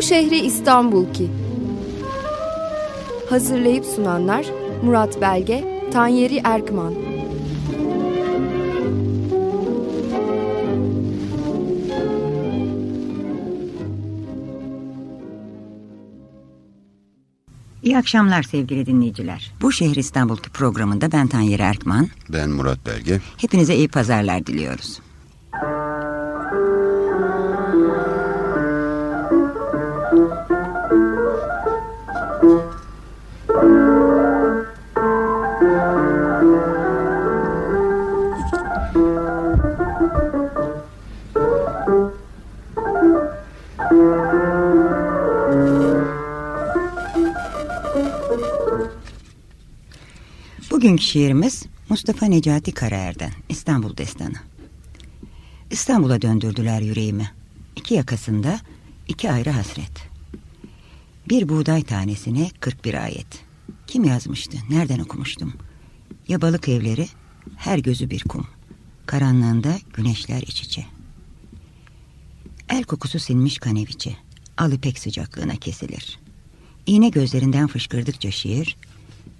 Bu şehri İstanbul ki. Hazırlayıp sunanlar Murat Belge, Tanyeri Erkman. İyi akşamlar sevgili dinleyiciler. Bu Şehir İstanbul'ki programında ben Tanyeri Erkman. Ben Murat Belge. Hepinize iyi pazarlar diliyoruz. Bugünkü şiirimiz Mustafa Necati Karaer'den İstanbul Destanı. İstanbul'a döndürdüler yüreğimi. İki yakasında iki ayrı hasret. Bir buğday tanesine 41 ayet. Kim yazmıştı? Nereden okumuştum? Ya balık evleri, her gözü bir kum. Karanlığında güneşler iç içe. El kokusu sinmiş kaneviçe. Al ipek sıcaklığına kesilir. İğne gözlerinden fışkırdıkça şiir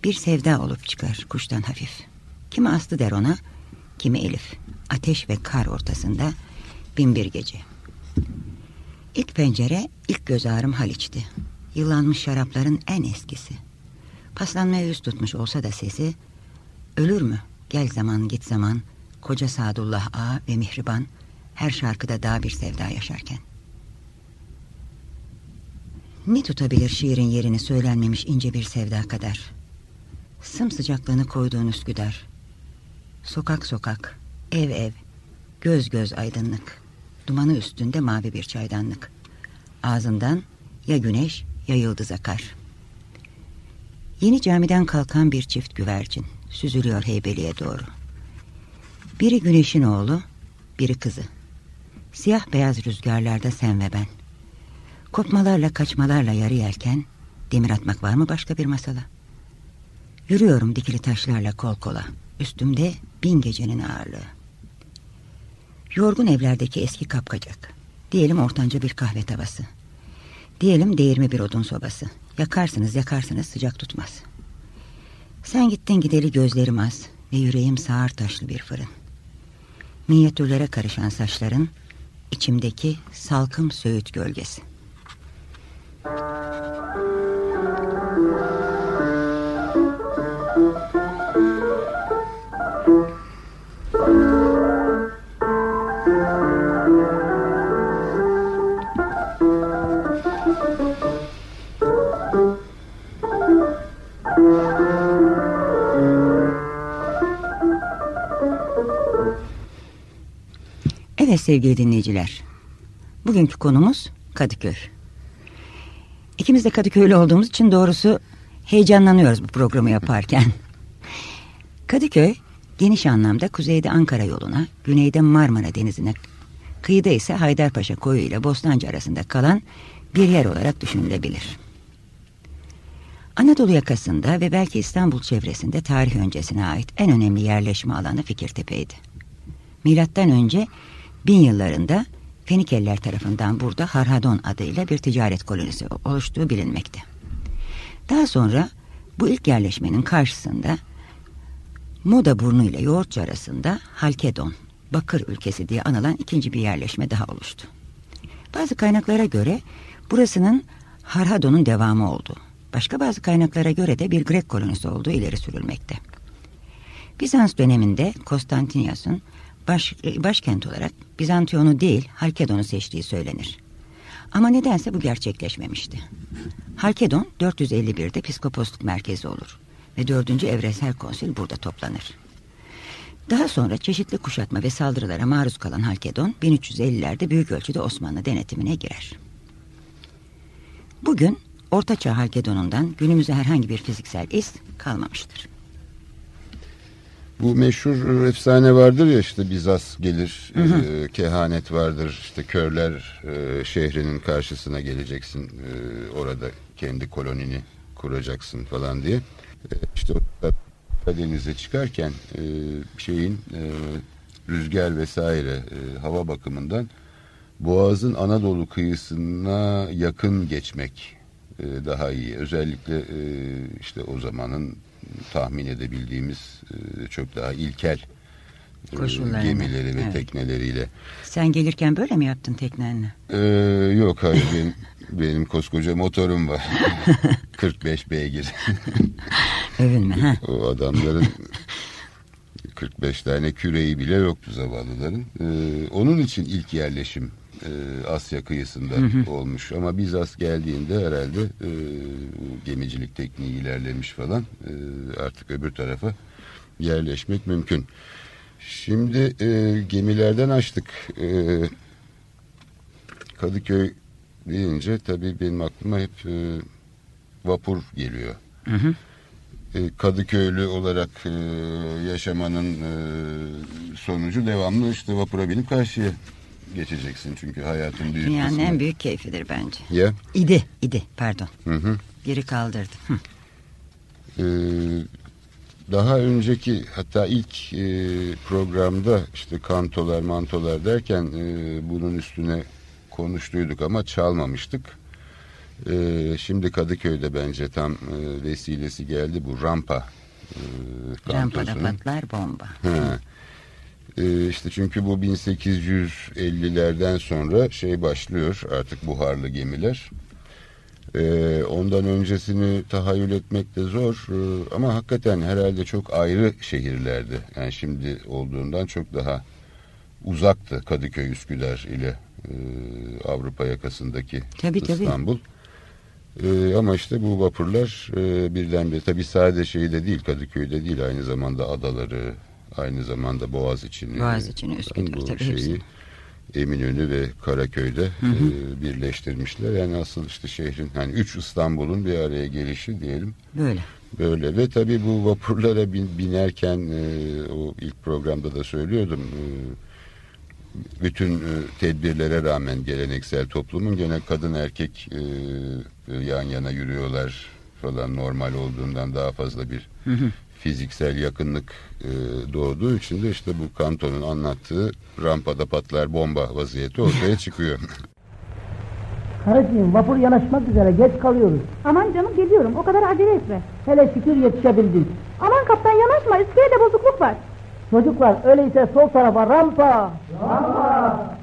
bir sevda olup çıkar kuştan hafif. Kimi Aslı der ona, kimi Elif. Ateş ve kar ortasında bin bir gece. İlk pencere, ilk göz ağrım Haliç'ti. Yıllanmış şarapların en eskisi. Paslanmaya yüz tutmuş olsa da sesi, ölür mü? Gel zaman git zaman, koca Sadullah Ağa ve Mihriban, her şarkıda daha bir sevda yaşarken. Ne tutabilir şiirin yerini söylenmemiş ince bir sevda kadar? Sımsıcaklığını koyduğun Üsküdar. Sokak sokak, ev ev, göz göz aydınlık. Dumanı üstünde mavi bir çaydanlık. Ağzından ya güneş ya yıldız akar. Yeni camiden kalkan bir çift güvercin süzülüyor Heybeli'ye doğru. Biri güneşin oğlu, biri kızı. Siyah beyaz rüzgarlarda sen ve ben. Kopmalarla kaçmalarla yarı yelken, demir atmak var mı başka bir masala? Yürüyorum dikili taşlarla kol kola. Üstümde bin gecenin ağırlığı. Yorgun evlerdeki eski kapkacak. Diyelim ortanca bir kahve tavası. Diyelim değirme bir odun sobası. Yakarsınız yakarsınız sıcak tutmaz. Sen gittin gideli gözlerim az ve yüreğim sağır taşlı bir fırın. Minyatürlere karışan saçların içimdeki salkım söğüt gölgesi. Evet sevgili dinleyiciler. Bugünkü konumuz Kadıköy. İkimiz de Kadıköylü olduğumuz için doğrusu heyecanlanıyoruz bu programı yaparken. Kadıköy geniş anlamda kuzeyde Ankara yoluna, güneyde Marmara Denizi'ne, kıyıda ise Haydarpaşa koyu ile Bostancı arasında kalan bir yer olarak düşünülebilir. Anadolu yakasında ve belki İstanbul çevresinde tarih öncesine ait en önemli yerleşme alanı Fikirtepe'ydi. Milattan önce bin yıllarında Fenikeliler tarafından burada Harhadon adıyla bir ticaret kolonisi oluştuğu bilinmekte. Daha sonra bu ilk yerleşmenin karşısında Moda burnu ile Yoğurtçu arasında Halkedon, Bakır ülkesi diye anılan ikinci bir yerleşme daha oluştu. Bazı kaynaklara göre burasının Harhadon'un devamı oldu. Başka bazı kaynaklara göre de bir Grek kolonisi olduğu ileri sürülmekte. Bizans döneminde Konstantinios'un baş, başkent olarak Bizantiyon'u değil Halkedon'u seçtiği söylenir. Ama nedense bu gerçekleşmemişti. Halkedon 451'de piskoposluk merkezi olur ve 4. Evresel Konsil burada toplanır. Daha sonra çeşitli kuşatma ve saldırılara maruz kalan Halkedon 1350'lerde büyük ölçüde Osmanlı denetimine girer. Bugün Ortaçağ Halkedon'undan günümüze herhangi bir fiziksel iz kalmamıştır. Bu meşhur efsane vardır ya işte Bizas gelir, hı hı. E, kehanet vardır, işte körler e, şehrinin karşısına geleceksin, e, orada kendi kolonini kuracaksın falan diye. E, işte denize çıkarken e, şeyin e, rüzgar vesaire e, hava bakımından Boğaz'ın Anadolu kıyısına yakın geçmek e, daha iyi. Özellikle e, işte o zamanın tahmin edebildiğimiz e, çok daha ilkel e, gemileri ve evet. tekneleriyle. Sen gelirken böyle mi yaptın teknenle? Ee, yok hayır benim, benim koskoca motorum var. 45 beygir. Övünme. Ha? O adamların 45 tane küreği bile yoktu zavallıların. Ee, onun için ilk yerleşim e, Asya kıyısında hı hı. olmuş. Ama Bizas geldiğinde herhalde e, gemicilik tekniği ilerlemiş falan. E, artık öbür tarafa yerleşmek mümkün. Şimdi e, gemilerden açtık. E, Kadıköy deyince tabii benim aklıma hep e, vapur geliyor. Hı hı. E, Kadıköylü olarak e, yaşamanın e, sonucu devamlı işte vapura binip karşıya geçeceksin. Çünkü hayatın büyük Dünyanın kısmı. en büyük keyfidir bence. Ya? İdi, idi pardon. Hı hı. Geri kaldırdım. Hı. Ee, daha önceki hatta ilk e, programda işte kantolar mantolar derken e, bunun üstüne konuştuyduk ama çalmamıştık. E, şimdi Kadıköy'de bence tam e, vesilesi geldi bu rampa e, Rampada patlar bomba. Ha. E, işte çünkü bu 1850'lerden sonra şey başlıyor artık buharlı gemiler. Ee, ondan öncesini tahayyül etmek de zor ee, ama hakikaten herhalde çok ayrı şehirlerdi. Yani şimdi olduğundan çok daha uzaktı Kadıköy Üsküdar ile e, Avrupa yakasındaki tabii, İstanbul. Tabii. Ee, ama işte bu vapurlar e, birdenbire tabii sadece şeyde değil Kadıköy'de değil aynı zamanda adaları aynı zamanda Boğaz için Boğaz için Üsküdar bu tabii şeyi, hepsini Eminönü ve Karaköy'de hı hı. E, birleştirmişler. Yani asıl işte şehrin hani üç İstanbul'un bir araya gelişi diyelim. Böyle. Böyle ve tabii bu vapurlara bin, binerken e, o ilk programda da söylüyordum. E, bütün e, tedbirlere rağmen geleneksel toplumun gene kadın erkek e, e yan yana yürüyorlar falan normal olduğundan daha fazla bir hı hı fiziksel yakınlık e, doğduğu için de işte bu Kanto'nun anlattığı rampada patlar bomba vaziyeti ortaya çıkıyor. Karıcığım vapur yanaşmak üzere geç kalıyoruz. Aman canım geliyorum o kadar acele etme. Hele şükür yetişebildik. Aman kaptan yanaşma iskelede bozukluk var. Çocuklar öyleyse sol tarafa rampa. Rampa.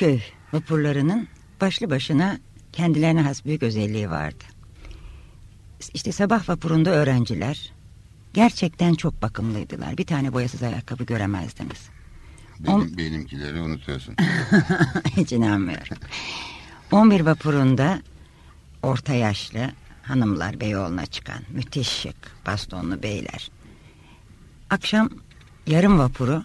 Kadıköy vapurlarının başlı başına kendilerine has büyük özelliği vardı. İşte sabah vapurunda öğrenciler gerçekten çok bakımlıydılar. Bir tane boyasız ayakkabı göremezdiniz. Benim, On- Benimkileri unutuyorsun. Hiç inanmıyorum. 11 vapurunda orta yaşlı hanımlar Beyoğlu'na çıkan müthiş şık bastonlu beyler. Akşam yarım vapuru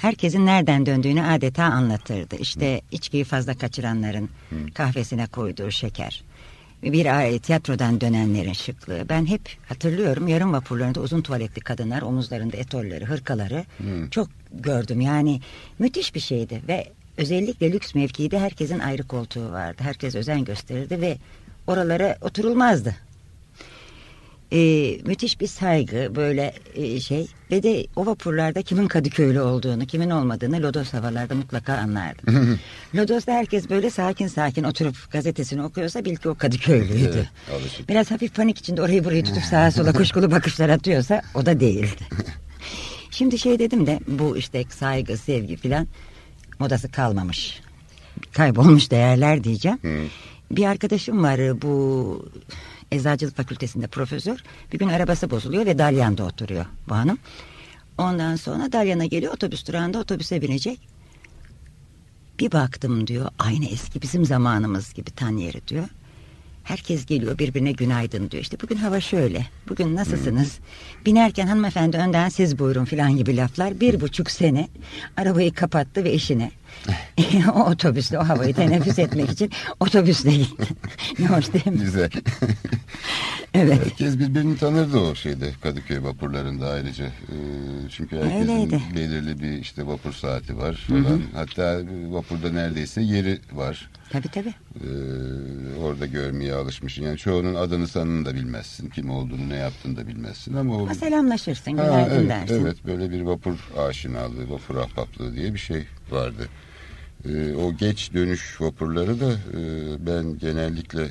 herkesin nereden döndüğünü adeta anlatırdı. İşte içkiyi fazla kaçıranların kahvesine koyduğu şeker. Bir ay tiyatrodan dönenlerin şıklığı. Ben hep hatırlıyorum yarım vapurlarında uzun tuvaletli kadınlar omuzlarında etolleri, hırkaları çok gördüm. Yani müthiş bir şeydi ve özellikle lüks mevkide herkesin ayrı koltuğu vardı. Herkes özen gösterirdi ve oralara oturulmazdı. Ee, müthiş bir saygı böyle e, şey ve de o vapurlarda kimin Kadıköylü olduğunu kimin olmadığını Lodos havalarda mutlaka anlardım. Lodos'ta herkes böyle sakin sakin oturup gazetesini okuyorsa bil ki o Kadıköylüydü. Evet, alışık. Biraz hafif panik içinde orayı burayı tutup sağa sola kuşkulu bakışlar atıyorsa o da değildi. Şimdi şey dedim de bu işte saygı sevgi filan modası kalmamış. Kaybolmuş değerler diyeceğim. Bir arkadaşım var bu Eczacılık Fakültesinde profesör. Bir gün arabası bozuluyor ve Dalyan'da oturuyor bu hanım. Ondan sonra Dalyan'a geliyor otobüs durağında otobüse binecek. Bir baktım diyor aynı eski bizim zamanımız gibi tan yeri diyor. Herkes geliyor birbirine günaydın diyor. İşte bugün hava şöyle. Bugün nasılsınız? Binerken hanımefendi önden siz buyurun filan gibi laflar. Bir buçuk sene arabayı kapattı ve eşine. O otobüsle o havayı teneffüs etmek için otobüsle gitti. ne hoş değil mi? Güzel. Evet. Herkes birbirini tanırdı o şeyde Kadıköy vapurlarında ayrıca. Ee, çünkü herkesin Öyleydi. belirli bir işte vapur saati var falan. Hatta vapurda neredeyse yeri var. Tabii tabii. Ee, orada görmeye alışmışsın. Yani çoğunun adını sanını da bilmezsin. Kim olduğunu ne yaptığını da bilmezsin ama o... Ama selamlaşırsın, Ha, günaydın evet, dersin. Evet böyle bir vapur aşinalığı, vapur ahbaplığı diye bir şey vardı. Ee, o geç dönüş vapurları da e, ben genellikle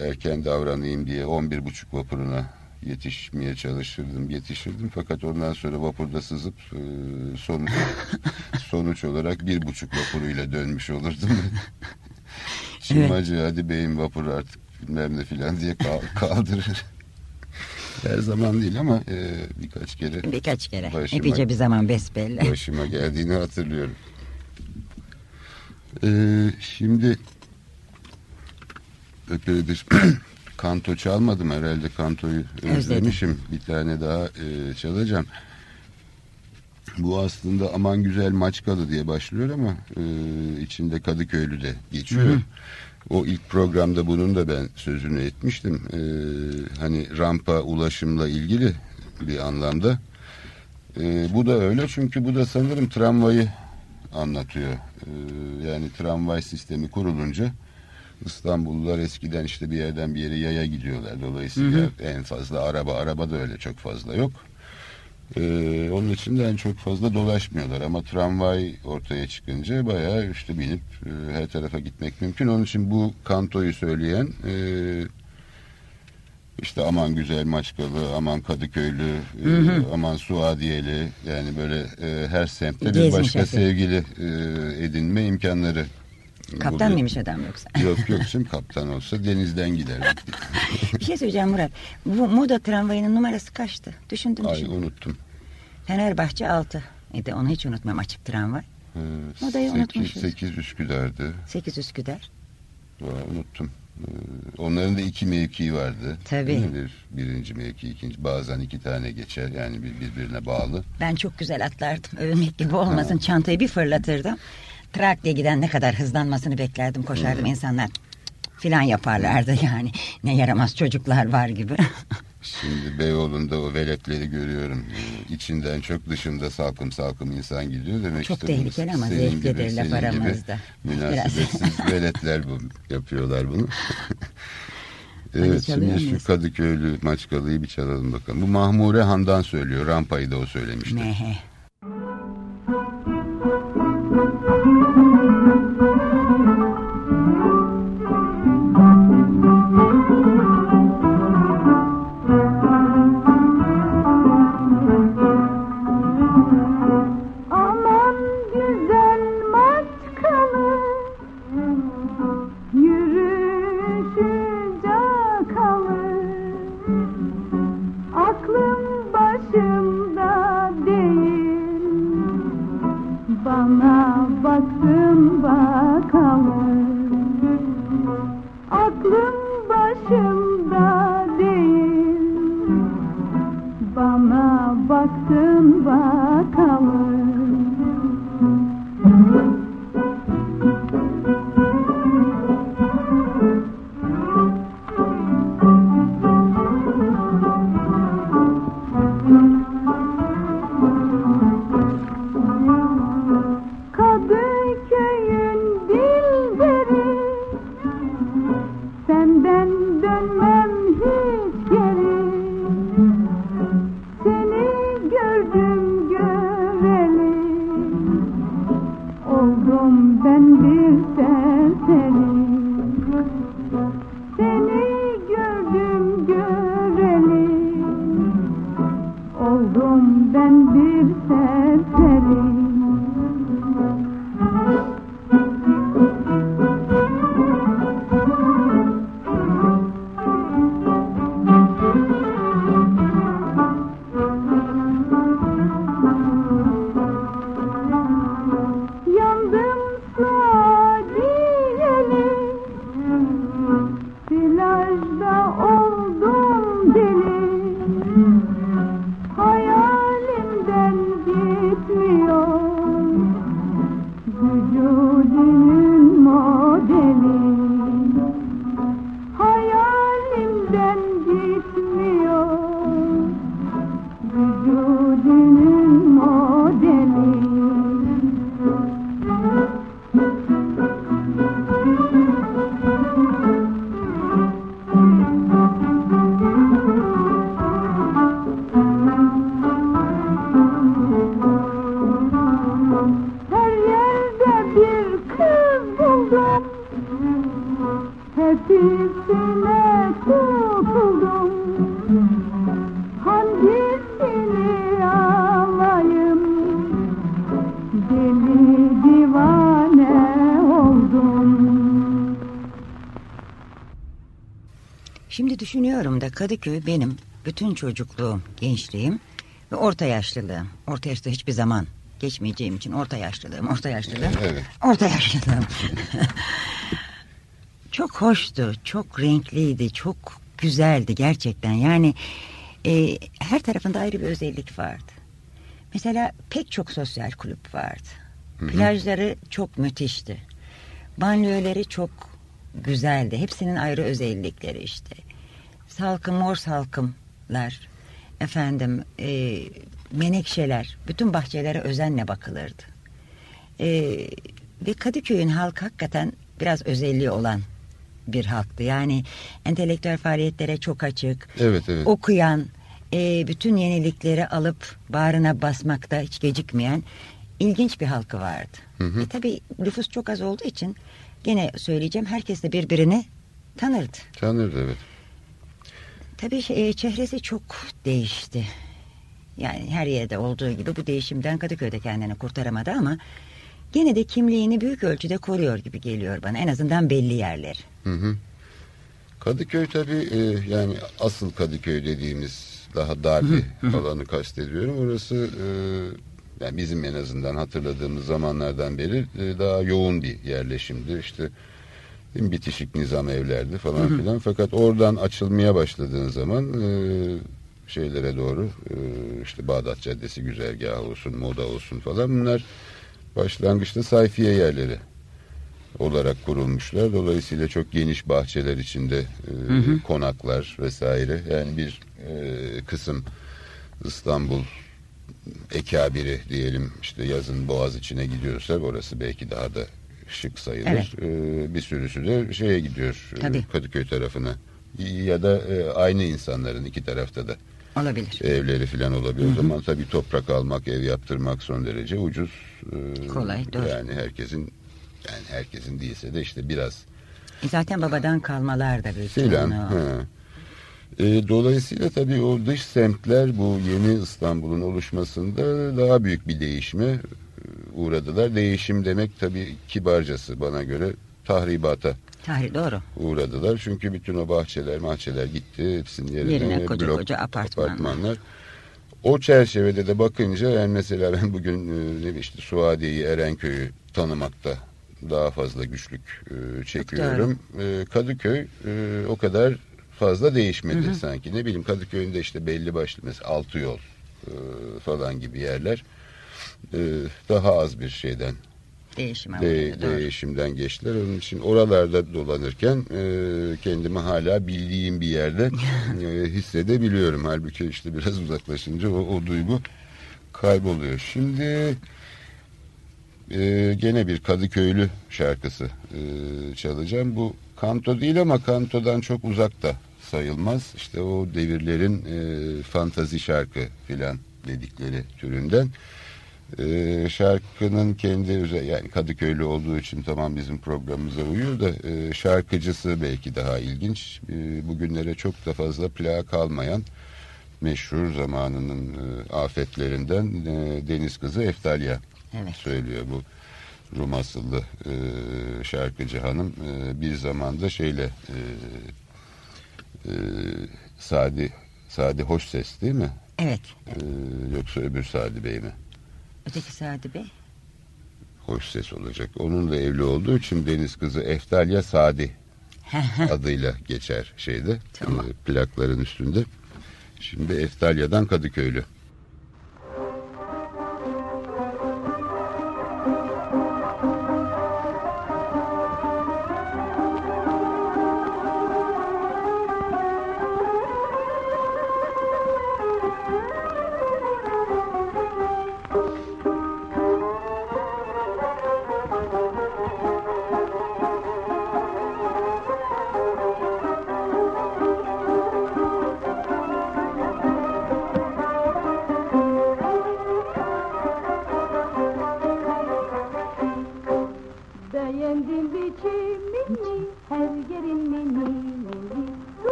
erken davranayım diye 11 buçuk vapuruna yetişmeye çalışırdım, yetişirdim. Fakat ondan sonra vapurda sızıp e, sonuç, sonuç olarak bir buçuk vapuruyla dönmüş olurdum. Çimacı hadi beyim vapur artık bilmem ne filan diye kal- kaldırır. Her zaman değil ama e, birkaç kere Birkaç kere. Başıma- Epeyce bir zaman besbelli. başıma geldiğini hatırlıyorum. Ee, şimdi epeydir kanto çalmadım herhalde kantoyu Özledim. özlemişim. Bir tane daha e, çalacağım. Bu aslında aman güzel maçkalı diye başlıyor ama e, içinde Kadıköylü de geçiyor. O ilk programda bunun da ben sözünü etmiştim. E, hani rampa ulaşımla ilgili bir anlamda. E, bu da öyle çünkü bu da sanırım tramvayı anlatıyor. E, yani tramvay sistemi kurulunca İstanbullular eskiden işte bir yerden bir yere yaya gidiyorlar. Dolayısıyla en fazla araba, araba da öyle çok fazla yok. Ee, onun için de en çok fazla dolaşmıyorlar ama tramvay ortaya çıkınca bayağı işte binip e, her tarafa gitmek mümkün. Onun için bu kantoyu söyleyen e, işte aman güzel Maçkalı, aman Kadıköylü, e, aman Suadiyeli yani böyle e, her semtte bir Gezmiş başka efendim. sevgili e, edinme imkanları. Kaptan mıymış adam yoksa? Yok yok şimdi kaptan olsa denizden gider. bir şey söyleyeceğim Murat. Bu Moda tramvayının numarası kaçtı? Düşündüm Ay düşündüm. unuttum. Fenerbahçe 6. idi onu hiç unutmam açık tramvay. Ee, Odayı sekiz- unutmuşuz. Sekiz Üsküdar'dı. 8 Üsküdar. Vay, unuttum. Ee, Onların da iki mevkii vardı. Tabii. Bir, birinci mevki, ikinci. Bazen iki tane geçer. Yani bir, birbirine bağlı. Ben çok güzel atlardım. Övmek gibi olmasın. Çantayı bir fırlatırdım. Trak diye giden ne kadar hızlanmasını beklerdim. Koşardım insanlar filan yaparlardı yani. Ne yaramaz çocuklar var gibi. Şimdi Beyoğlu'nda o veletleri görüyorum. İçinden çok dışında salkım salkım insan gidiyor. Demek Çok işte tehlikeli ama zevklidir laf aramızda. Münasebetsiz veletler bu, yapıyorlar bunu. Evet şimdi şu? Kadıköylü Maçkalı'yı bir çalalım bakalım. Bu Mahmure Handan söylüyor. Rampayı da o söylemişti. Mehe. Oldum ben bir serseri düşünüyorum da Kadıköy benim bütün çocukluğum, gençliğim ve orta yaşlılığım. Orta yaşta hiçbir zaman geçmeyeceğim için orta yaşlılığım, orta yaşlılığım, Evet. orta yaşlılığım. çok hoştu, çok renkliydi, çok güzeldi gerçekten. Yani e, her tarafında ayrı bir özellik vardı. Mesela pek çok sosyal kulüp vardı. Plajları çok müthişti. Banliyöleri çok güzeldi. Hepsinin ayrı özellikleri işte. Salkım, mor salkımlar, efendim e, menekşeler, bütün bahçelere özenle bakılırdı. E, ve Kadıköy'ün halkı hakikaten biraz özelliği olan bir halktı. Yani entelektüel faaliyetlere çok açık, Evet evet. okuyan, e, bütün yenilikleri alıp bağrına basmakta hiç gecikmeyen ilginç bir halkı vardı. E, tabii nüfus çok az olduğu için gene söyleyeceğim herkes de birbirini tanırdı. Tanırdı evet. Tabii e, çehresi çok değişti. Yani her yerde olduğu gibi bu değişimden Kadıköy'de kendini kurtaramadı ama gene de kimliğini büyük ölçüde koruyor gibi geliyor bana. En azından belli yerler. Hı hı. Kadıköy tabii e, yani asıl Kadıköy dediğimiz daha dar bir alanı kastediyorum. Orası e, yani bizim en azından hatırladığımız zamanlardan beri e, daha yoğun bir yerleşimdi. İşte bitişik nizam evlerdi falan filan. Fakat oradan açılmaya başladığın zaman e, şeylere doğru e, işte Bağdat Caddesi güzergahı olsun, moda olsun falan bunlar başlangıçta sayfiye yerleri olarak kurulmuşlar. Dolayısıyla çok geniş bahçeler içinde e, konaklar vesaire. Yani bir e, kısım İstanbul ekabiri diyelim işte yazın Boğaz içine gidiyorsa orası belki daha da şık sayılır. Evet. E, bir sürüsü de şeye gidiyor e, Tabii. Kadıköy tarafına ya da e, aynı insanların iki tarafta da Olabilir. evleri falan olabilir. O zaman tabii toprak almak, ev yaptırmak son derece ucuz. E, Kolay, doğru. Yani herkesin yani herkesin değilse de işte biraz E zaten babadan kalmalar da büyük filan. E, dolayısıyla tabii o dış semtler bu yeni İstanbul'un oluşmasında daha büyük bir değişime e, uğradılar. Değişim demek tabii kibarcası bana göre tahribata Tarih doğru. uğradılar. Çünkü bütün o bahçeler, mahçeler gitti. Hepsinin yerine, Yerine koca blok, koca apartmanlar. O çerçevede de bakınca yani mesela ben bugün e, ne işte Suadiye'yi, Erenköy'ü tanımakta daha fazla güçlük e, çekiyorum. E, Kadıköy o kadar fazla değişmedi sanki. Ne bileyim Kadıköy'ün de işte belli başlı mesela altı yol falan gibi yerler e, daha az bir şeyden Değişime de, uğradı, doğru. değişimden geçtiler. Onun için oralarda dolanırken e, kendimi hala bildiğim bir yerde e, hissedebiliyorum. Halbuki işte biraz uzaklaşınca o, o duygu kayboluyor. Şimdi e, gene bir Kadıköylü şarkısı e, çalacağım. Bu kanto değil ama kantodan çok uzakta sayılmaz. İşte o devirlerin e, fantazi şarkı filan dedikleri türünden. Ee, şarkının kendi yani Kadıköylü olduğu için tamam bizim programımıza uyuyor da e, şarkıcısı belki daha ilginç. E, bugünlere çok da fazla plak kalmayan meşhur zamanının e, afetlerinden e, Deniz Kızı Eftalya Evet. söylüyor bu Rum asıllı e, şarkıcı hanım e, bir zamanda şeyle e, e, Sadi Sadi hoş ses değil mi? Evet. E, yoksa öbür Sadi Bey mi? Öteki Sadi Bey. hoş ses olacak. Onunla evli olduğu için deniz kızı Eftalya Sadi adıyla geçer şeyde Tamam. e, plakların üstünde. Şimdi Eftalya'dan Kadıköylü.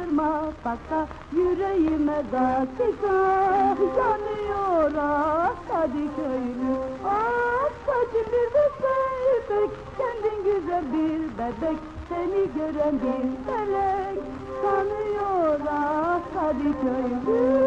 Beni bastırma baka Yüreğime dakika Yanıyor ah Kadıköylü Ah saçın bir bebek Kendin güzel bir bebek. Seni gören bir melek Sanıyor ah Kadıköylü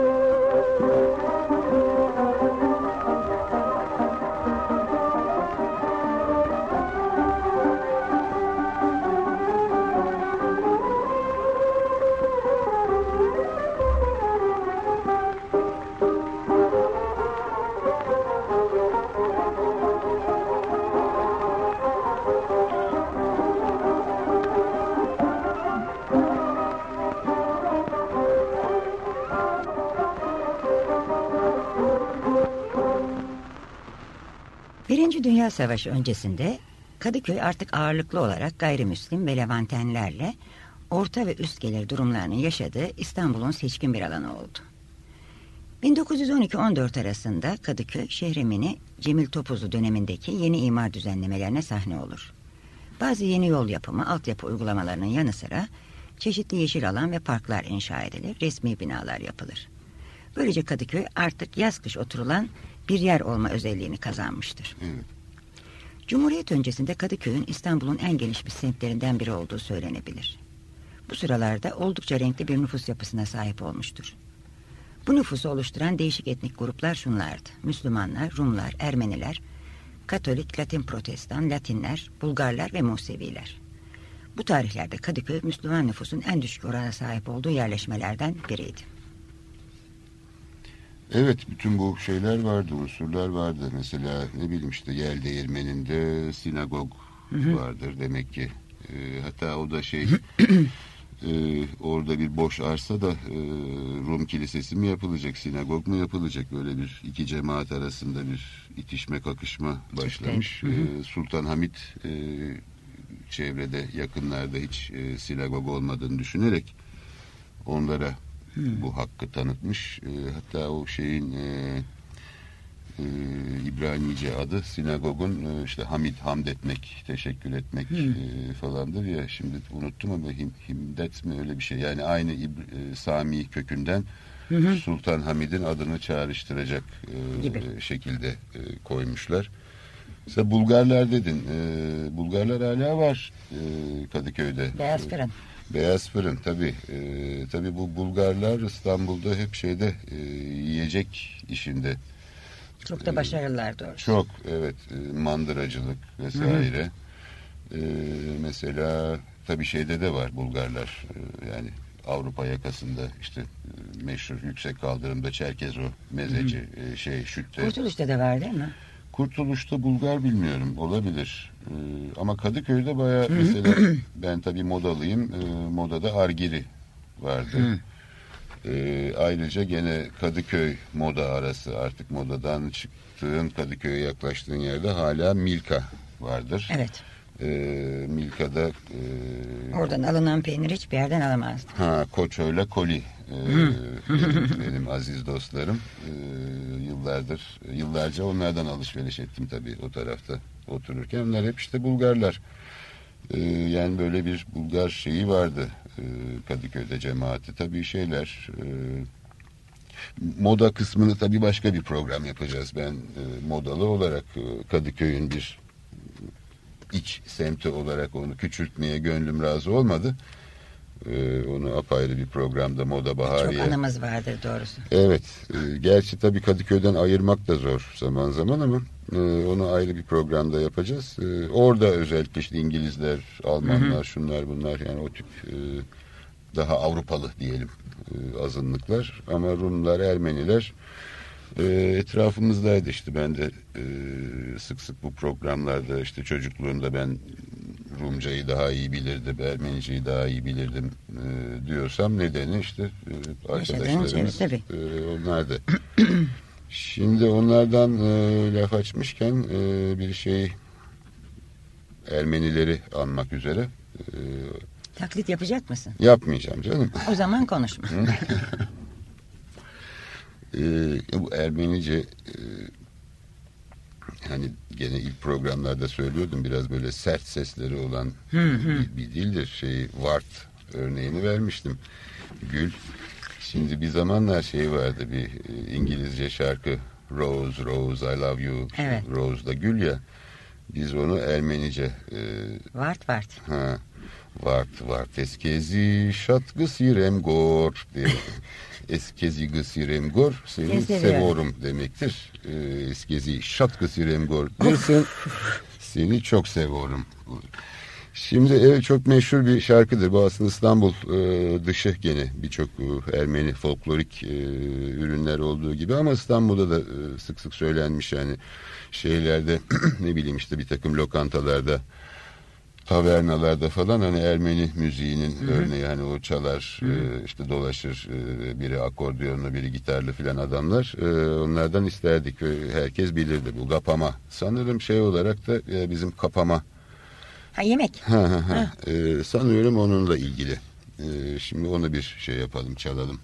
Dünya Savaşı öncesinde Kadıköy artık ağırlıklı olarak gayrimüslim ve Levantenlerle orta ve üst gelir durumlarının yaşadığı İstanbul'un seçkin bir alanı oldu. 1912-14 arasında Kadıköy, Şehremini, Cemil Topuzlu dönemindeki yeni imar düzenlemelerine sahne olur. Bazı yeni yol yapımı, altyapı uygulamalarının yanı sıra çeşitli yeşil alan ve parklar inşa edilir, resmi binalar yapılır. Böylece Kadıköy artık yaz kış oturulan bir yer olma özelliğini kazanmıştır. Evet. Cumhuriyet öncesinde Kadıköy'ün İstanbul'un en geniş bir semtlerinden biri olduğu söylenebilir. Bu sıralarda oldukça renkli bir nüfus yapısına sahip olmuştur. Bu nüfusu oluşturan değişik etnik gruplar şunlardı. Müslümanlar, Rumlar, Ermeniler, Katolik, Latin Protestan, Latinler, Bulgarlar ve Museviler. Bu tarihlerde Kadıköy Müslüman nüfusun en düşük orana sahip olduğu yerleşmelerden biriydi. Evet bütün bu şeyler vardı, unsurlar vardı. Mesela ne bileyim işte Yel Değirmeni'nde sinagog vardır demek ki. E, hatta o da şey e, orada bir boş arsa da e, Rum kilisesi mi yapılacak, sinagog mu yapılacak? Böyle bir iki cemaat arasında bir itişme kakışma başlamış. E, Sultan Hamit e, çevrede yakınlarda hiç e, sinagog olmadığını düşünerek onlara bu hakkı tanıtmış. E, hatta o şeyin e, e, İbranice adı sinagogun e, işte hamid hamd etmek, teşekkür etmek e, falandır ya şimdi unuttum ama him, himdet mi öyle bir şey. Yani aynı İbr- e, Sami kökünden Sultan Hamid'in adını çağrıştıracak e, Gibi. şekilde e, koymuşlar. Mesela Bulgarlar dedin. E, Bulgarlar hala var e, Kadıköy'de. Beyaz E. Beyaz fırın tabi e, tabi bu Bulgarlar İstanbul'da hep şeyde e, yiyecek işinde. Çok da başarılılar doğrusu. çok evet. E, mandıracılık vesaire. E, mesela tabi şeyde de var Bulgarlar. E, yani Avrupa yakasında işte e, meşhur yüksek kaldırımda Çerkezo mezeci e, şey şütte Kurtuluş'ta da var değil mi? Kurtuluş'ta Bulgar bilmiyorum olabilir Ee, ama Kadıköy'de baya mesela ben tabii modalıyım Ee, modada Argiri vardı. Ee, ayrıca gene Kadıköy moda arası artık modadan çıktığın Kadıköy'e yaklaştığın yerde hala Milka vardır. Evet. Ee, Milka'da e, Oradan alınan peynir hiçbir yerden alamazdı. Ha Koço'yla Koli ee, benim, benim aziz dostlarım Ee, yıllardır yıllarca onlardan alışveriş ettim tabii o tarafta otururken. Onlar hep işte Bulgarlar. Ee, yani böyle bir Bulgar şeyi vardı ee, Kadıköy'de cemaati. Tabii şeyler e, moda kısmını tabii başka bir program yapacağız. Ben e, modalı olarak e, Kadıköy'ün bir iç semti olarak onu küçültmeye gönlüm razı olmadı. Ee, onu apayrı bir programda Moda Çok Bahariye. anımız vardır doğrusu. Evet. e, gerçi tabii Kadıköy'den ayırmak da zor zaman zaman ama e, onu ayrı bir programda yapacağız. E, orada özellikle işte İngilizler, Almanlar, şunlar bunlar yani o tip e, daha Avrupalı diyelim e, azınlıklar ama Rumlar, Ermeniler e, etrafımızdaydı işte ben de e, sık sık bu programlarda işte çocukluğumda ben Rumcayı daha iyi bilirdim, Ermeniceyi daha iyi bilirdim e, diyorsam nedeni işte e, arkadaşlarımız e, onlar da. Şimdi onlardan e, laf açmışken e, bir şey Ermenileri anmak üzere e, Taklit yapacak mısın? yapmayacağım canım. O zaman konuşma. Ee, bu Ermenice e, hani gene ilk programlarda söylüyordum biraz böyle sert sesleri olan bir, bir dildir. Şey Vart örneğini vermiştim. Gül. Şimdi bir zamanlar şey vardı bir e, İngilizce şarkı Rose Rose I love you. Evet. Rose da gül ya. Biz onu Ermenice e, Vart vart. Ha. Vart vart eskezi şat gısirem gor diye. Eskezi gısirem gor seni seviyorum demektir. Ee, eskezi şat gısirem gor dersen seni çok seviyorum. Şimdi evet çok meşhur bir şarkıdır. Bu aslında İstanbul e, dışı gene birçok e, Ermeni folklorik e, ürünler olduğu gibi ama İstanbul'da da e, sık sık söylenmiş yani şeylerde ne bileyim işte bir takım lokantalarda tavernalarda falan hani Ermeni müziğinin Hı-hı. örneği hani o çalar e, işte dolaşır e, biri akordiyonlu biri gitarlı filan adamlar. E, onlardan isterdik herkes bilirdi. Bu kapama sanırım şey olarak da e, bizim kapama. Ha yemek. Ha, ha, ha. E, sanıyorum onunla ilgili. E, şimdi onu bir şey yapalım çalalım.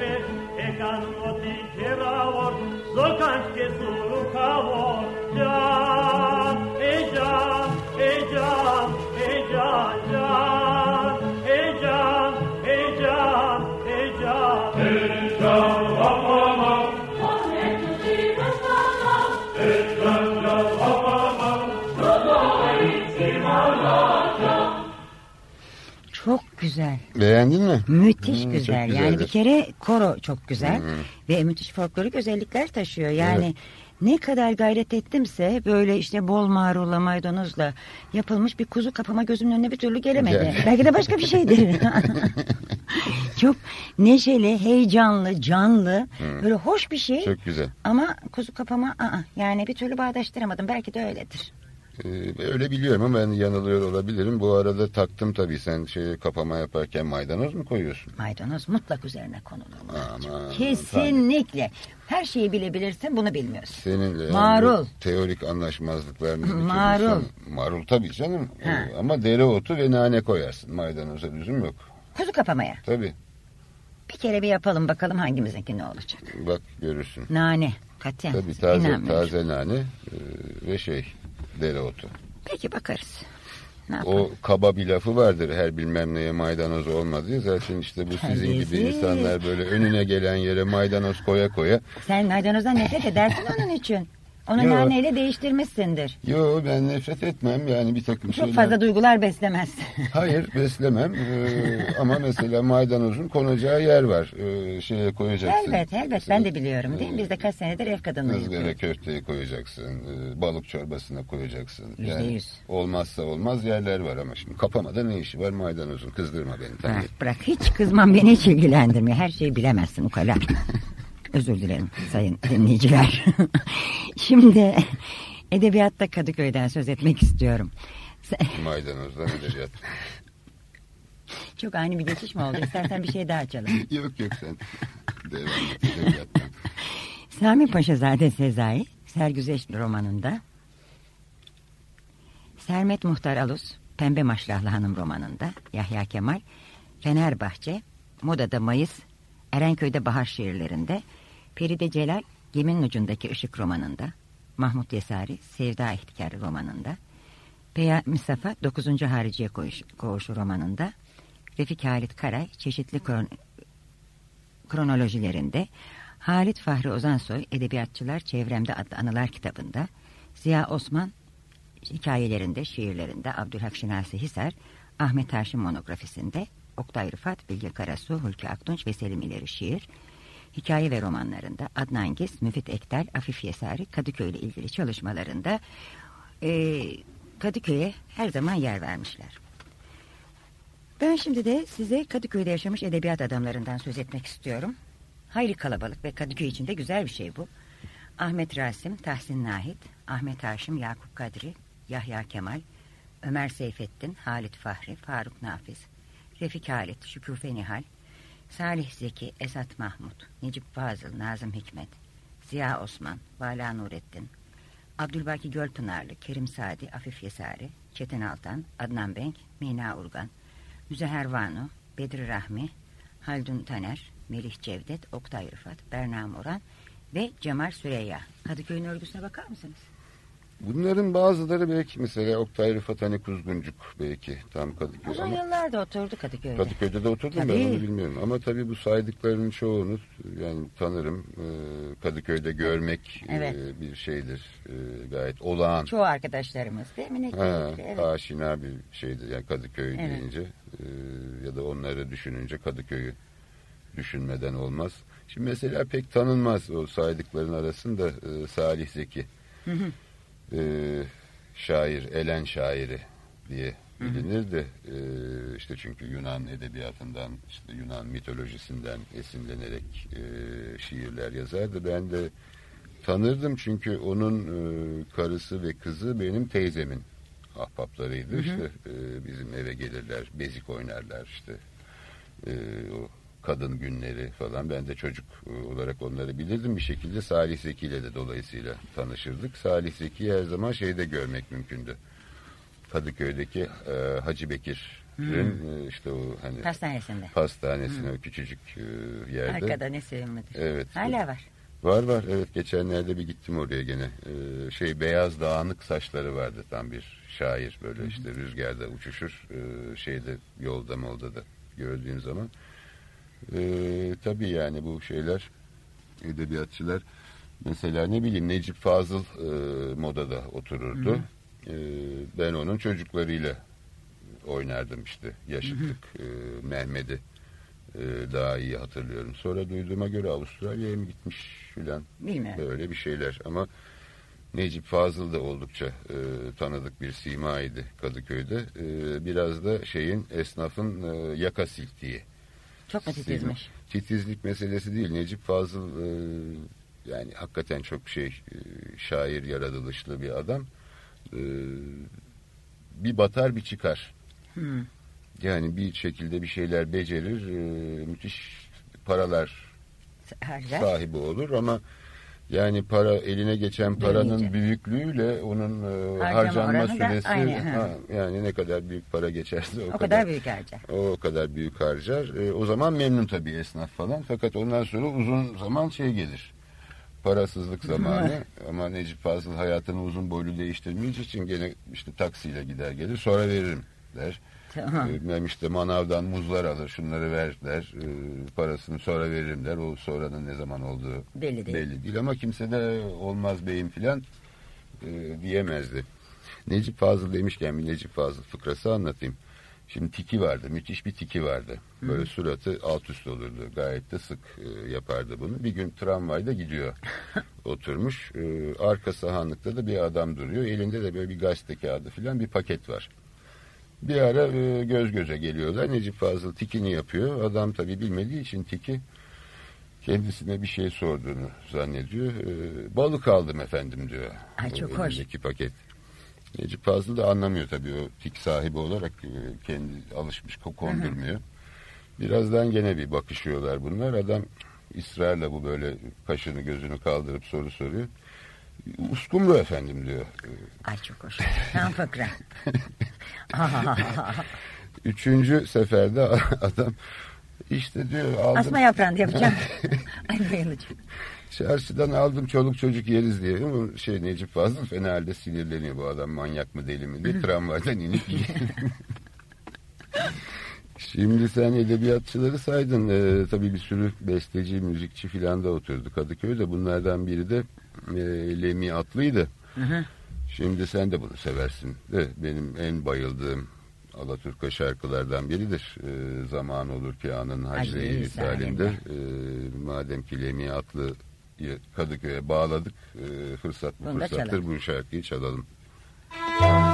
Ecco, güzel. Beğendin mi? Müthiş hmm, güzel. Yani bir kere koro çok güzel hmm. ve müthiş folklorik özellikler taşıyor. Yani evet. ne kadar gayret ettimse böyle işte bol marula maydanozla yapılmış bir kuzu kapama gözümün önüne bir türlü gelemedi. Evet. Belki de başka bir şeydir. çok neşeli, heyecanlı, canlı, hmm. böyle hoş bir şey. Çok güzel. Ama kuzu kapama aa, yani bir türlü bağdaştıramadım. Belki de öyledir. Ee, öyle biliyorum ama ben yanılıyor olabilirim. Bu arada taktım tabii sen şey kapama yaparken maydanoz mu koyuyorsun? Maydanoz mutlak üzerine konulur. Ama Kesinlikle. Her şeyi bilebilirsin bunu bilmiyorsun. Seninle marul. teorik anlaşmazlıklarımız marul. Marul tabii canım. Ha. Ee, ama dereotu ve nane koyarsın. Maydanoza lüzum yok. Kuzu kapamaya. Tabii. Bir kere bir yapalım bakalım hangimizinki ne olacak. Bak görürsün. Nane. Katiyen. Tabii taze, taze nane e, ve şey dereotu. Peki bakarız. O kaba bir lafı vardır her bilmem neye maydanoz olmadı. Zaten işte bu sizin gibi insanlar böyle önüne gelen yere maydanoz koya koya. Sen maydanozdan nefret edersin onun için. Onu Yo. naneyle değiştirmişsindir. Yo ben nefret etmem yani bir takım Çok şeyler. fazla duygular beslemez. Hayır beslemem Ee, ama mesela maydanozun konacağı yer var. Ee, şeye koyacaksın. elbet elbet ben de biliyorum değil mi? Biz de kaç senedir ev Izgara yapıyoruz. köfteye koyacaksın, e, balık çorbasına koyacaksın. Yani yüz. olmazsa olmaz yerler var ama şimdi kapamada ne işi var maydanozun? Kızdırma beni tamam. Bırak, bırak hiç kızmam beni hiç ilgilendirmiyor. Her şeyi bilemezsin ukala. Özür dilerim sayın dinleyiciler. Şimdi edebiyatta Kadıköy'den söz etmek istiyorum. Maydanozdan edebiyat. Çok ani bir geçiş mi oldu? İstersen bir şey daha açalım. yok yok sen devam et edebiyattan. Sami Paşazade Sezai, Sergüzeş romanında, Sermet Muhtar Alus, Pembe Maşrahlı Hanım romanında, Yahya Kemal, Fenerbahçe, Moda'da Mayıs, Erenköy'de Bahar şiirlerinde, Feride Celal, Geminin Ucundaki Işık romanında, Mahmut Yesari, Sevda İhtikarı romanında, Peya Mustafa 9. Hariciye Koğuşu, romanında, Refik Halit Karay, çeşitli kron- kronolojilerinde, Halit Fahri Ozansoy Edebiyatçılar Çevremde adlı anılar kitabında, Ziya Osman hikayelerinde, şiirlerinde, Abdülhak Şinasi Hisar, Ahmet Haşim monografisinde, Oktay Rıfat, Bilge Karasu, Hulki Aktunç ve Selim İleri şiir, hikaye ve romanlarında Adnan Giz, Müfit Ektel, Afif Yesari, Kadıköy ile ilgili çalışmalarında eee, Kadıköy'e her zaman yer vermişler. Ben şimdi de size Kadıköy'de yaşamış edebiyat adamlarından söz etmek istiyorum. Hayli kalabalık ve Kadıköy için de güzel bir şey bu. Ahmet Rasim, Tahsin Nahit, Ahmet Haşim, Yakup Kadri, Yahya Kemal, Ömer Seyfettin, Halit Fahri, Faruk Nafiz, Refik Halit, Şükufe Nihal, Salih Zeki, Esat Mahmut, Necip Fazıl, Nazım Hikmet, Ziya Osman, Vala Nurettin, Abdülbaki Gölpınarlı, Kerim Sadi, Afif Yesari, Çetin Altan, Adnan Benk, Mina Urgan, Müzeher Vanu, Bedri Rahmi, Haldun Taner, Melih Cevdet, Oktay Rıfat, Berna Moran ve Cemal Süreyya. Kadıköy'ün örgüsüne bakar mısınız? Bunların bazıları belki mesela Oktay Rıfat hani Kuzguncuk belki tam Kadıköy Uzun ama yıllarda oturdu Kadıköy'de. Kadıköy'de de oturdum ben Tabii. onu bilmiyorum. Ama tabii bu saydıklarının çoğunu yani tanırım. Ee, Kadıköy'de görmek e, Evet. bir şeydir. e, gayet olağan. Çoğu arkadaşlarımız değil mi? Ne Ha, evet. aşina bir şeydir yani Kadıköy Evet. deyince e, ya da onları düşününce Kadıköy'ü düşünmeden olmaz. Şimdi mesela pek tanınmaz o saydıkların arasında e, Salih Zeki e, şair, Elen şairi diye bilinir de e, işte çünkü Yunan edebiyatından işte Yunan mitolojisinden esinlenerek e, şiirler yazardı. Ben de tanırdım çünkü onun e, karısı ve kızı benim teyzemin ahbaplarıydı. İşte e, bizim eve gelirler, bezik oynarlar işte e, o kadın günleri falan. Ben de çocuk e, olarak onları bilirdim bir şekilde. Salih Zeki ile de dolayısıyla tanışırdık. Salih Zeki'yi her zaman şeyde görmek mümkündü. Kadıköy'deki e, Hacı Bekir'in e, işte o hani Pastanesinde. pastanesine o küçücük e, yerde. Arkada ne sevimlidir. Evet. Hala var. Var var evet geçenlerde bir gittim oraya gene. Ee, şey beyaz dağınık saçları vardı tam bir şair böyle işte rüzgarda uçuşur ee, şeyde yolda molda da gördüğün zaman. Ee, tabii yani bu şeyler edebiyatçılar mesela ne bileyim Necip Fazıl e, modada otururdu. Ee, ben onun çocuklarıyla oynardım işte yaşıtlık e, Mehmet'i e, daha iyi hatırlıyorum. Sonra duyduğuma göre Avustralya'ya mı gitmiş filan böyle bir şeyler ama Necip Fazıl da oldukça e, tanıdık bir simaydı Kadıköy'de. E, biraz da şeyin esnafın e, yaka silktiği. Çok mu titizmiş? Titizlik meselesi değil. Necip Fazıl e, yani hakikaten çok şey e, şair yaratılışlı bir adam. E, bir batar bir çıkar. Hmm. Yani bir şekilde bir şeyler becerir, e, müthiş paralar Harcar. sahibi olur ama yani para eline geçen paranın Büyüyecek. büyüklüğüyle onun e, Harcama harcanma süresi aynı, ha. yani ne kadar büyük para geçerse o, O kadar büyük harcar. o kadar büyük harcar. E, o zaman memnun tabii esnaf falan. Fakat ondan sonra uzun zaman şey gelir. Parasızlık zamanı ama Necip Fazıl hayatını uzun boylu değiştirmeyeceği için gene işte taksiyle gider gelir sonra veririm der. Tamam. Bilmem işte manavdan muzlar alır şunları ver der. E, parasını sonra veririm der. O sonranın ne zaman olduğu Belli değil. belli değil. Ama kimse de olmaz beyim filan e, diyemezdi. Necip Fazıl demişken bir Necip Fazıl fıkrası anlatayım. Şimdi tiki vardı. Müthiş bir tiki vardı. Böyle suratı alt üst olurdu. Gayet de sık e, yapardı bunu. Bir gün tramvayda gidiyor. Oturmuş. E, arka sahanlıkta da bir adam duruyor. Elinde de böyle bir gazete kağıdı filan bir paket var. Bir ara e, göz göze geliyorlar. Necip Fazıl tikini yapıyor. Adam tabii bilmediği için tiki kendisine bir şey sorduğunu zannediyor. E, balık aldım efendim diyor. Ay, çok O hoş. paket. Necip Fazıl da anlamıyor tabii o tik sahibi olarak e, kendi alışmış kondurmuyor. Birazdan gene bir bakışıyorlar bunlar. Adam ısrarla bu böyle kaşını gözünü kaldırıp soru soruyor. Uskumru efendim diyor. Ay çok hoş. Tam fıkra. Üçüncü seferde adam işte diyor aldım Asma yaprağını yapacağım. Ay bayılacağım. çarşıdan aldım çoluk çocuk yeriz diye. Ama şey Necip Fazıl fena halde sinirleniyor bu adam manyak mı deli mi diye tramvaydan inip. Şimdi sen edebiyatçıları saydın. Ee, tabii bir sürü besteci, müzikçi filan da oturdu Kadıköy'de. Bunlardan biri de e, Lemi Atlı'ydı. Şimdi sen de bunu seversin. De, benim en bayıldığım Alaturka şarkılardan biridir. Ee, zaman olur ki anın Hacri misalinde. Ee, madem ki Lemi Atlı'yı Kadıköy'e bağladık. E, fırsat bu Bunu fırsattır bu şarkıyı çalalım. Zaman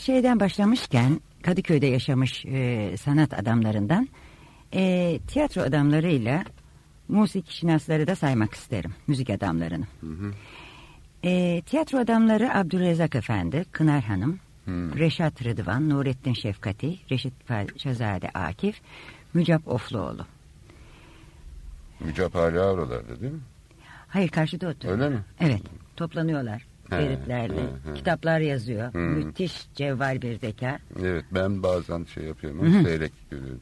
şeyden başlamışken Kadıköy'de yaşamış e, sanat adamlarından e, tiyatro adamlarıyla musik şinasları da saymak isterim. Müzik adamlarını. E, tiyatro adamları Abdülrezzak Efendi, Kınar Hanım, Hmm. Reşat Rıdvan, Nurettin Şefkati, Reşit Paşazade Akif, Mücap Ofluoğlu. Mücap hala oralarda değil mi? Hayır karşıda oturuyor. Öyle mi? Evet toplanıyorlar. He, Feritlerle. he, he. Kitaplar yazıyor. Hı. Müthiş cevval bir zeka. Evet ben bazen şey yapıyorum ama seyrek görüyorum.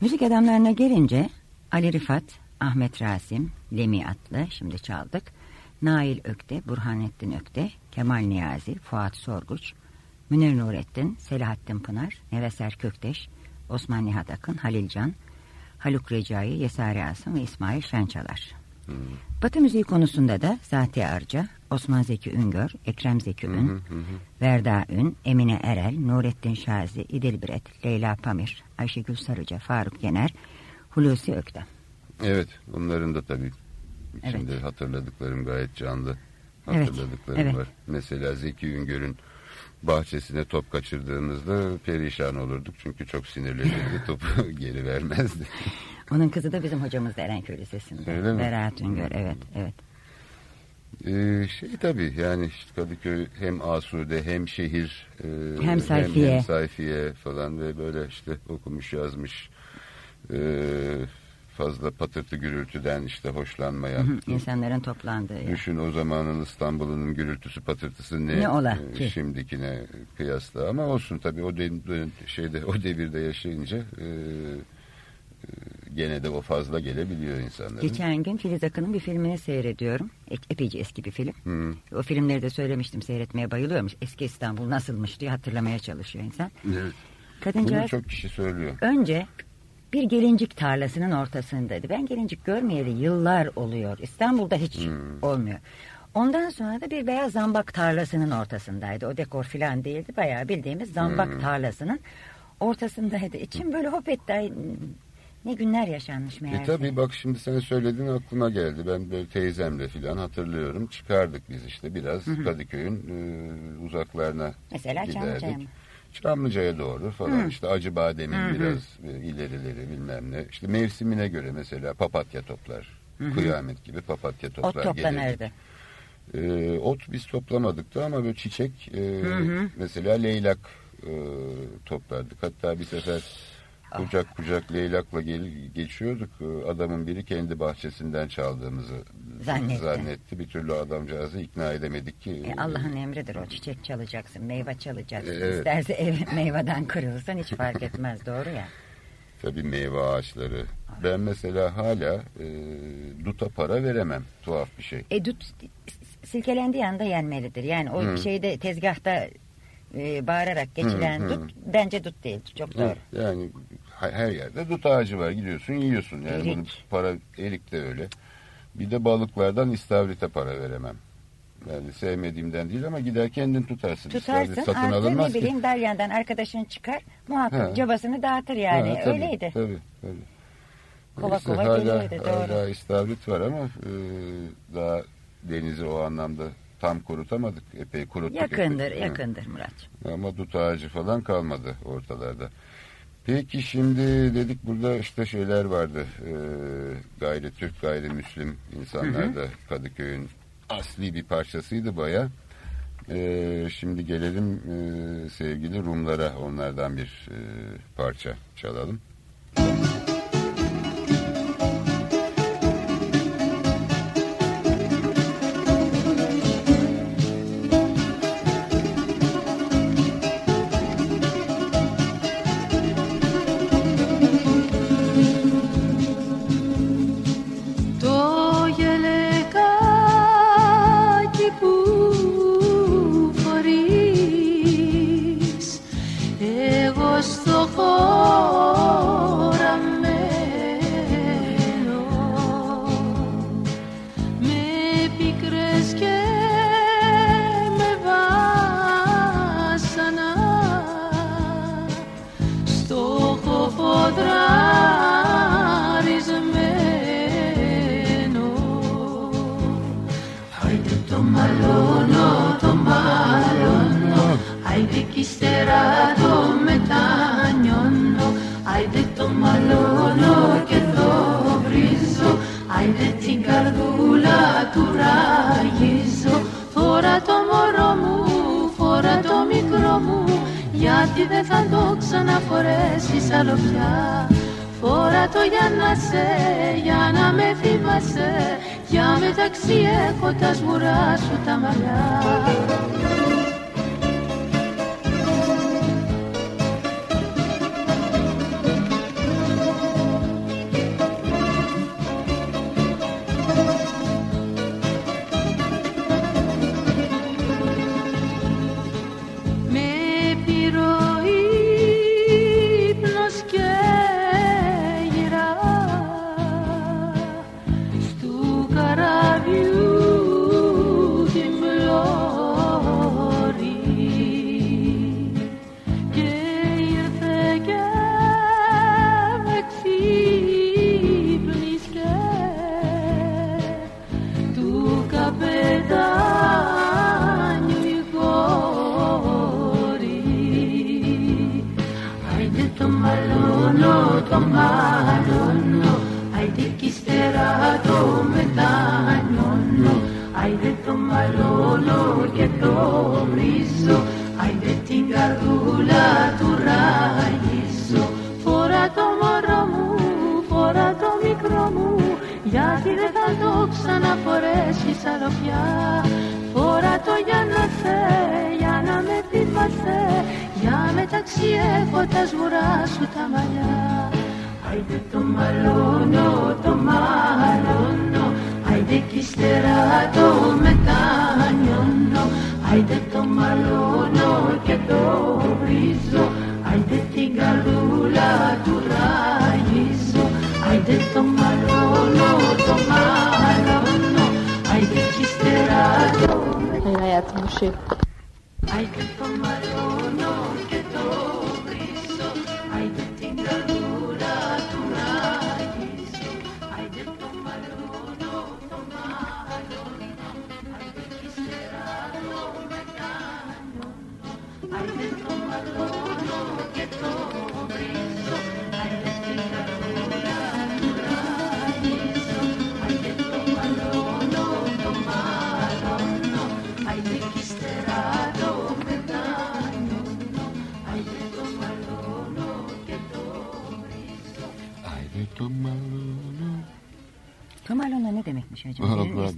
Müzik adamlarına gelince Ali Rifat, Ahmet Rasim, Lemi Atlı şimdi çaldık. Nail Ökte, Burhanettin Ökte, Kemal Niyazi, Fuat Sorguç, Münir Nurettin, Selahattin Pınar, Neveser Kökteş, Osman Nihat Akın, Halil Can, Haluk Recai, Yesari Asım ve İsmail Şençalar. Batı müziği konusunda da Zati Arca, Osman Zeki Üngör, Ekrem Zeki Ün, Verda Ün, Emine Erel, Nurettin Şazi, İdil Biret, Leyla Pamir, Ayşegül Sarıca, Faruk Yener, Hulusi Öktem. Evet onların da tabii içinde Evet. hatırladıklarım gayet canlı Evet, hatırladıklarım evet. var. Mesela Zeki Üngör'ün bahçesine top kaçırdığımızda perişan olurduk. Çünkü çok sinirlenirdi topu geri vermezdi. Onun kızı da bizim hocamız da Erenköy Lisesi'nde. Öyle mi? Berat Üngör, evet, evet. Ee, şey tabii yani işte Kadıköy hem asude hem şehir e, Hem sayfiye. hem, sayfiye falan ve böyle işte okumuş yazmış e, fazla patırtı gürültüden işte hoşlanmayan. Hı, İnsanların toplandığı yer. Düşün o zamanın İstanbul'un gürültüsü patırtısı ne, Ne ola e, ki? şimdikine kıyasla ama olsun tabii o de, şeyde o devirde yaşayınca e, e, gene de o fazla gelebiliyor insanların. Geçen gün Filiz Akın'ın bir filmini seyrediyorum. E- epeyce eski bir film. Hı. O filmleri de söylemiştim seyretmeye bayılıyormuş. Eski İstanbul nasılmış diye hatırlamaya çalışıyor insan. Evet. Bunu Kadıncağız çok kişi söylüyor. önce bir gelincik tarlasının ortasındaydı. Ben gelincik görmeyeli yıllar oluyor. İstanbul'da hiç olmuyor. Ondan sonra da bir beyaz zambak tarlasının ortasındaydı. O dekor filan değildi. Bayağı bildiğimiz zambak tarlasının ortasındaydı. İçim böyle hop etti. Ne günler yaşanmış meğerse. E tabii bak şimdi sen söyledin aklıma geldi. Ben böyle teyzemle filan hatırlıyorum. Çıkardık biz işte biraz Kadıköy'ün e, uzaklarına Mesela Çamlıca'ya giderdik. mı? Çamlıca'ya doğru falan işte Acıbadem'in biraz e, ilerileri bilmem ne. İşte mevsimine göre mesela papatya toplar. Kıyamet gibi papatya Ot toplar toplanırdı. Ee, ot biz toplamadık da ama böyle çiçek e, mesela leylak e, toplardık. Hatta bir sefer. Kucak kucak leylakla gel, geçiyorduk. Adamın biri kendi bahçesinden çaldığımızı Zannetti. zannetti. Bir türlü adamcağızı ikna edemedik ki. E, Allah'ın emridir o çiçek çalacaksın, meyve çalacaksın. E, evet. İsterse ev meyveden kırılsın hiç fark etmez doğru ya. Tabii meyve ağaçları. Ben mesela hala e, duta para veremem. Tuhaf bir şey. E dut silkelendiği anda yenmelidir. Yani o Hı. şeyde tezgahta e, bağırarak geçilen Hı, hı. dut bence dut değil. Çok doğru. Yani ha- her yerde dut ağacı var. Gidiyorsun yiyorsun. Yani Erik. bunu para erik de öyle. Bir de balıklardan istavrite para veremem. Yani sevmediğimden değil ama gider kendin tutarsın. Tutarsın İstavrit satın artı alınmaz ne ki. bileyim dalyandan arkadaşın çıkar muhakkak Ha. cabasını dağıtır yani Ha, tabii, öyleydi. Tabii, tabii. Kova Neyse, kova hala, doğru. Hala istavrit var ama e, daha denizi o anlamda tam kurutamadık. Epey kuruttuk. Yakındır epey. yakındır Murat. Ama dut ağacı falan kalmadı ortalarda. Peki şimdi dedik burada işte şeyler vardı. E, gayri Türk, gayrimüslim insanlar da Kadıköy'ün asli bir parçasıydı baya. E, şimdi gelelim e, sevgili Rumlara onlardan bir e, parça çalalım.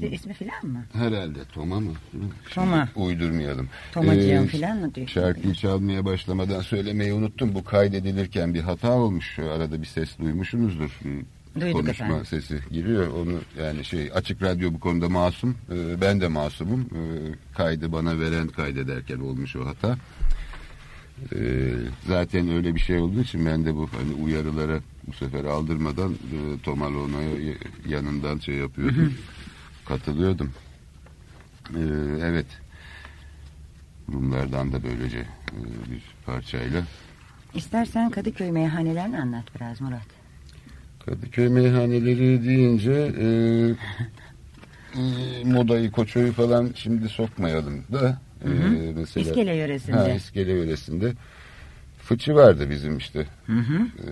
Acaba? İsmi, filan mı? Herhalde Toma mı? Toma. Uydurmayalım. Tomacığım ee, filan mı diyor? Şarkıyı çalmaya başlamadan söylemeyi unuttum. Bu kaydedilirken bir hata olmuş. Arada bir ses duymuşsunuzdur. Duyduk Konuşma efendim. sesi giriyor. Onu yani şey açık radyo bu konuda masum. Ee, ben de masumum. Ee, kaydı bana veren kaydederken olmuş o hata. Ee, zaten öyle bir şey olduğu için ben de bu hani uyarılara bu sefer aldırmadan e, Tomalona'ya yanından şey yapıyordum. Katılıyordum. Ee, evet. Rumlardan da böylece e, bir parçayla. İstersen Kadıköy meyhanelerini anlat biraz Murat. Kadıköy meyhaneleri deyince e, e, modayı, koçoyu falan şimdi sokmayalım da Hı hı. Ee, mesela, İskele yöresinde. Ha, İskele yöresinde. Fıçı vardı bizim işte. Hı hı. Ee,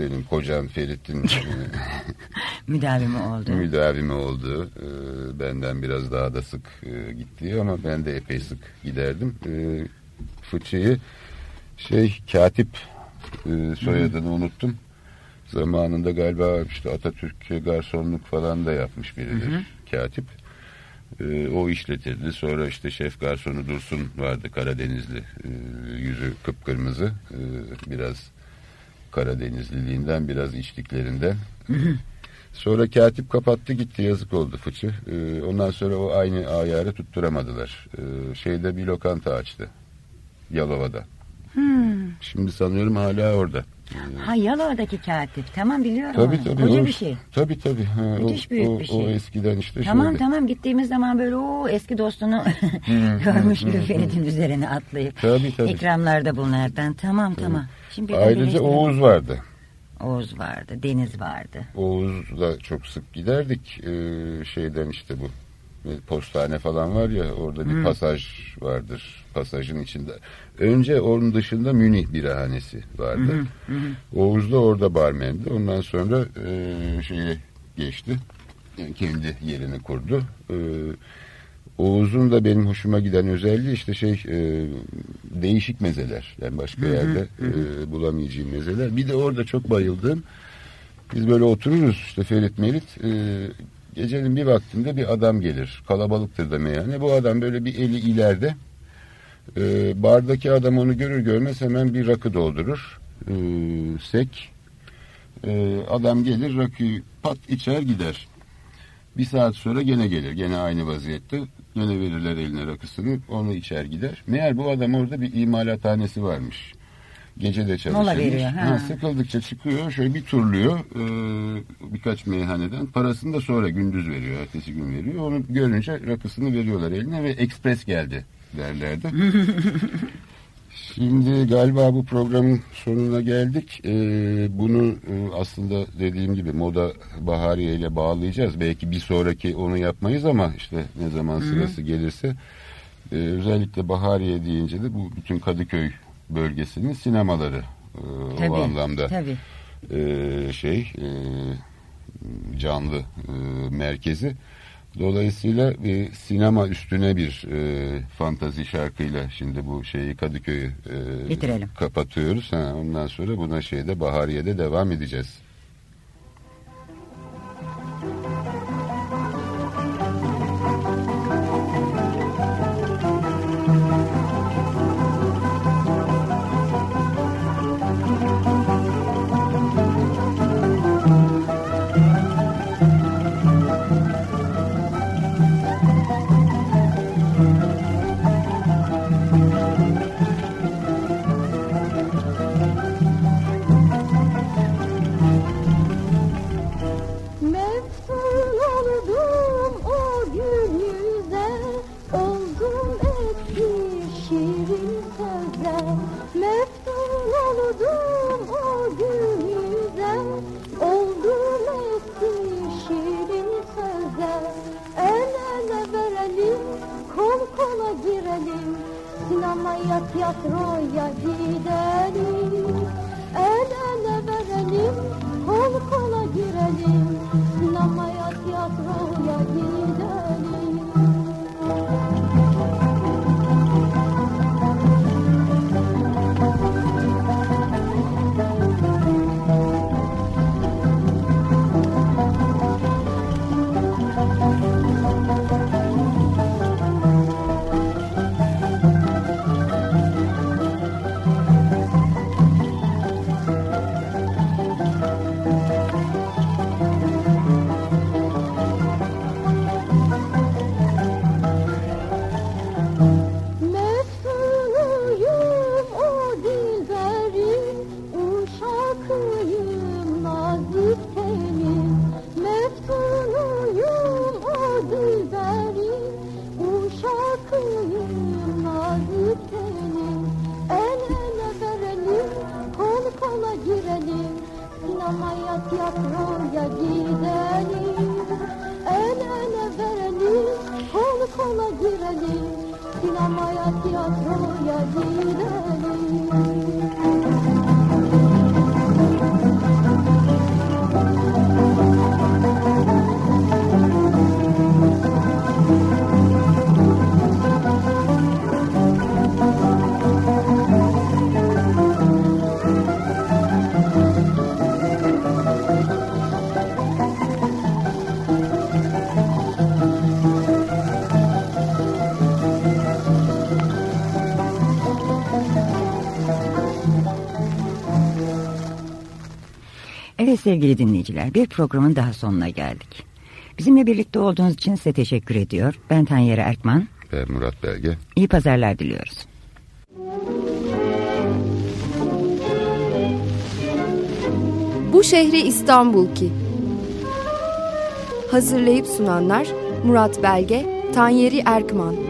senin kocan Ferit'in müdavimi oldu. Müdavimi oldu. Ee, benden biraz daha da sık e, gitti ama ben de epey sık giderdim. Ee, fıçıyı şey katip e, soyadını hı. unuttum. Zamanında galiba işte Atatürk garsonluk falan da yapmış biridir. Hı hı. Katip. E, o işletirdi. Sonra işte şef garsonu Dursun vardı Karadenizli. E, yüzü kıpkırmızı. E, biraz Karadenizliliğinden biraz içtiklerinden. Sonra katip kapattı gitti yazık oldu fıçı. E, ondan sonra o aynı ayarı tutturamadılar. E, şeyde bir lokanta açtı. Yalova'da. Hmm. Şimdi sanıyorum hala orada. Ha Yalova'daki katip. Tamam biliyorum tabii, onu. Tabii, Koca o, bir şey. Tabii tabii. Ha, Müthiş o, büyük o, bir şey. O eskiden işte Tamam şöyle. tamam gittiğimiz zaman böyle o eski dostunu görmüş gibi Ferit'in üzerine atlayıp. Tabii tabii. İkramlarda bulunaraktan tamam tabii. tamam. Şimdi Ayrıca Oğuz vardı. Oğuz vardı, Deniz vardı. Oğuz'la çok sık giderdik. Ee, şeyden işte bu postane falan var ya orada bir hmm. pasaj vardır. Pasajın içinde. Önce onun dışında Münih birahanesi vardı. Hı. Oğuz da orada barmendi. Ondan sonra e, şeye geçti. Yani kendi yerini kurdu. E, Oğuz'un da benim hoşuma giden özelliği işte şey e, değişik mezeler. Yani başka yerde e, bulamayacağım mezeler. Bir de orada çok bayıldım. Biz böyle otururuz işte Ferit Merit. E, gecenin bir vaktinde bir adam gelir. Kalabalıktır da meyhane. Bu adam böyle bir eli ileride. E, bardaki adam onu görür görmez hemen bir rakı doldurur. E, sek. E, adam gelir rakıyı pat içer gider. Bir saat sonra gene gelir. Gene aynı vaziyette. Gene verirler eline rakısını. Onu içer gider. Meğer bu adam orada bir imalathanesi varmış. Gece de. Mola veriyor, ha. sıkıldıkça çıkıyor. Şöyle bir turluyor. e, birkaç meyhaneden. Parasını da sonra gündüz veriyor. Ertesi gün veriyor. Onu görünce rakısını veriyorlar eline ve ekspres geldi derlerdi. Şimdi galiba bu programın sonuna geldik. Ee, bunu e, aslında dediğim gibi moda bahariye ile bağlayacağız. Belki bir sonraki onu yapmayız ama işte ne zaman sırası gelirse. Ee, özellikle bahariye deyince de bu bütün Kadıköy bölgesinin sinemaları e, Tabii, o anlamda tabii. e, şey e, canlı e, merkezi. Dolayısıyla bir sinema üstüne bir e, fantazi şarkıyla şimdi bu şeyi Kadıköy'ü e, Bitirelim. kapatıyoruz. Ha, ondan sonra buna şeyde Bahariye'de devam edeceğiz. Sevgili dinleyiciler bir programın daha sonuna geldik. Bizimle birlikte olduğunuz için size teşekkür ediyor. Ben Tanyeri Erkman. Ve Murat Belge. İyi pazarlar diliyoruz. Bu şehri İstanbul ki. Hazırlayıp sunanlar Murat Belge, Tanyeri Erkman.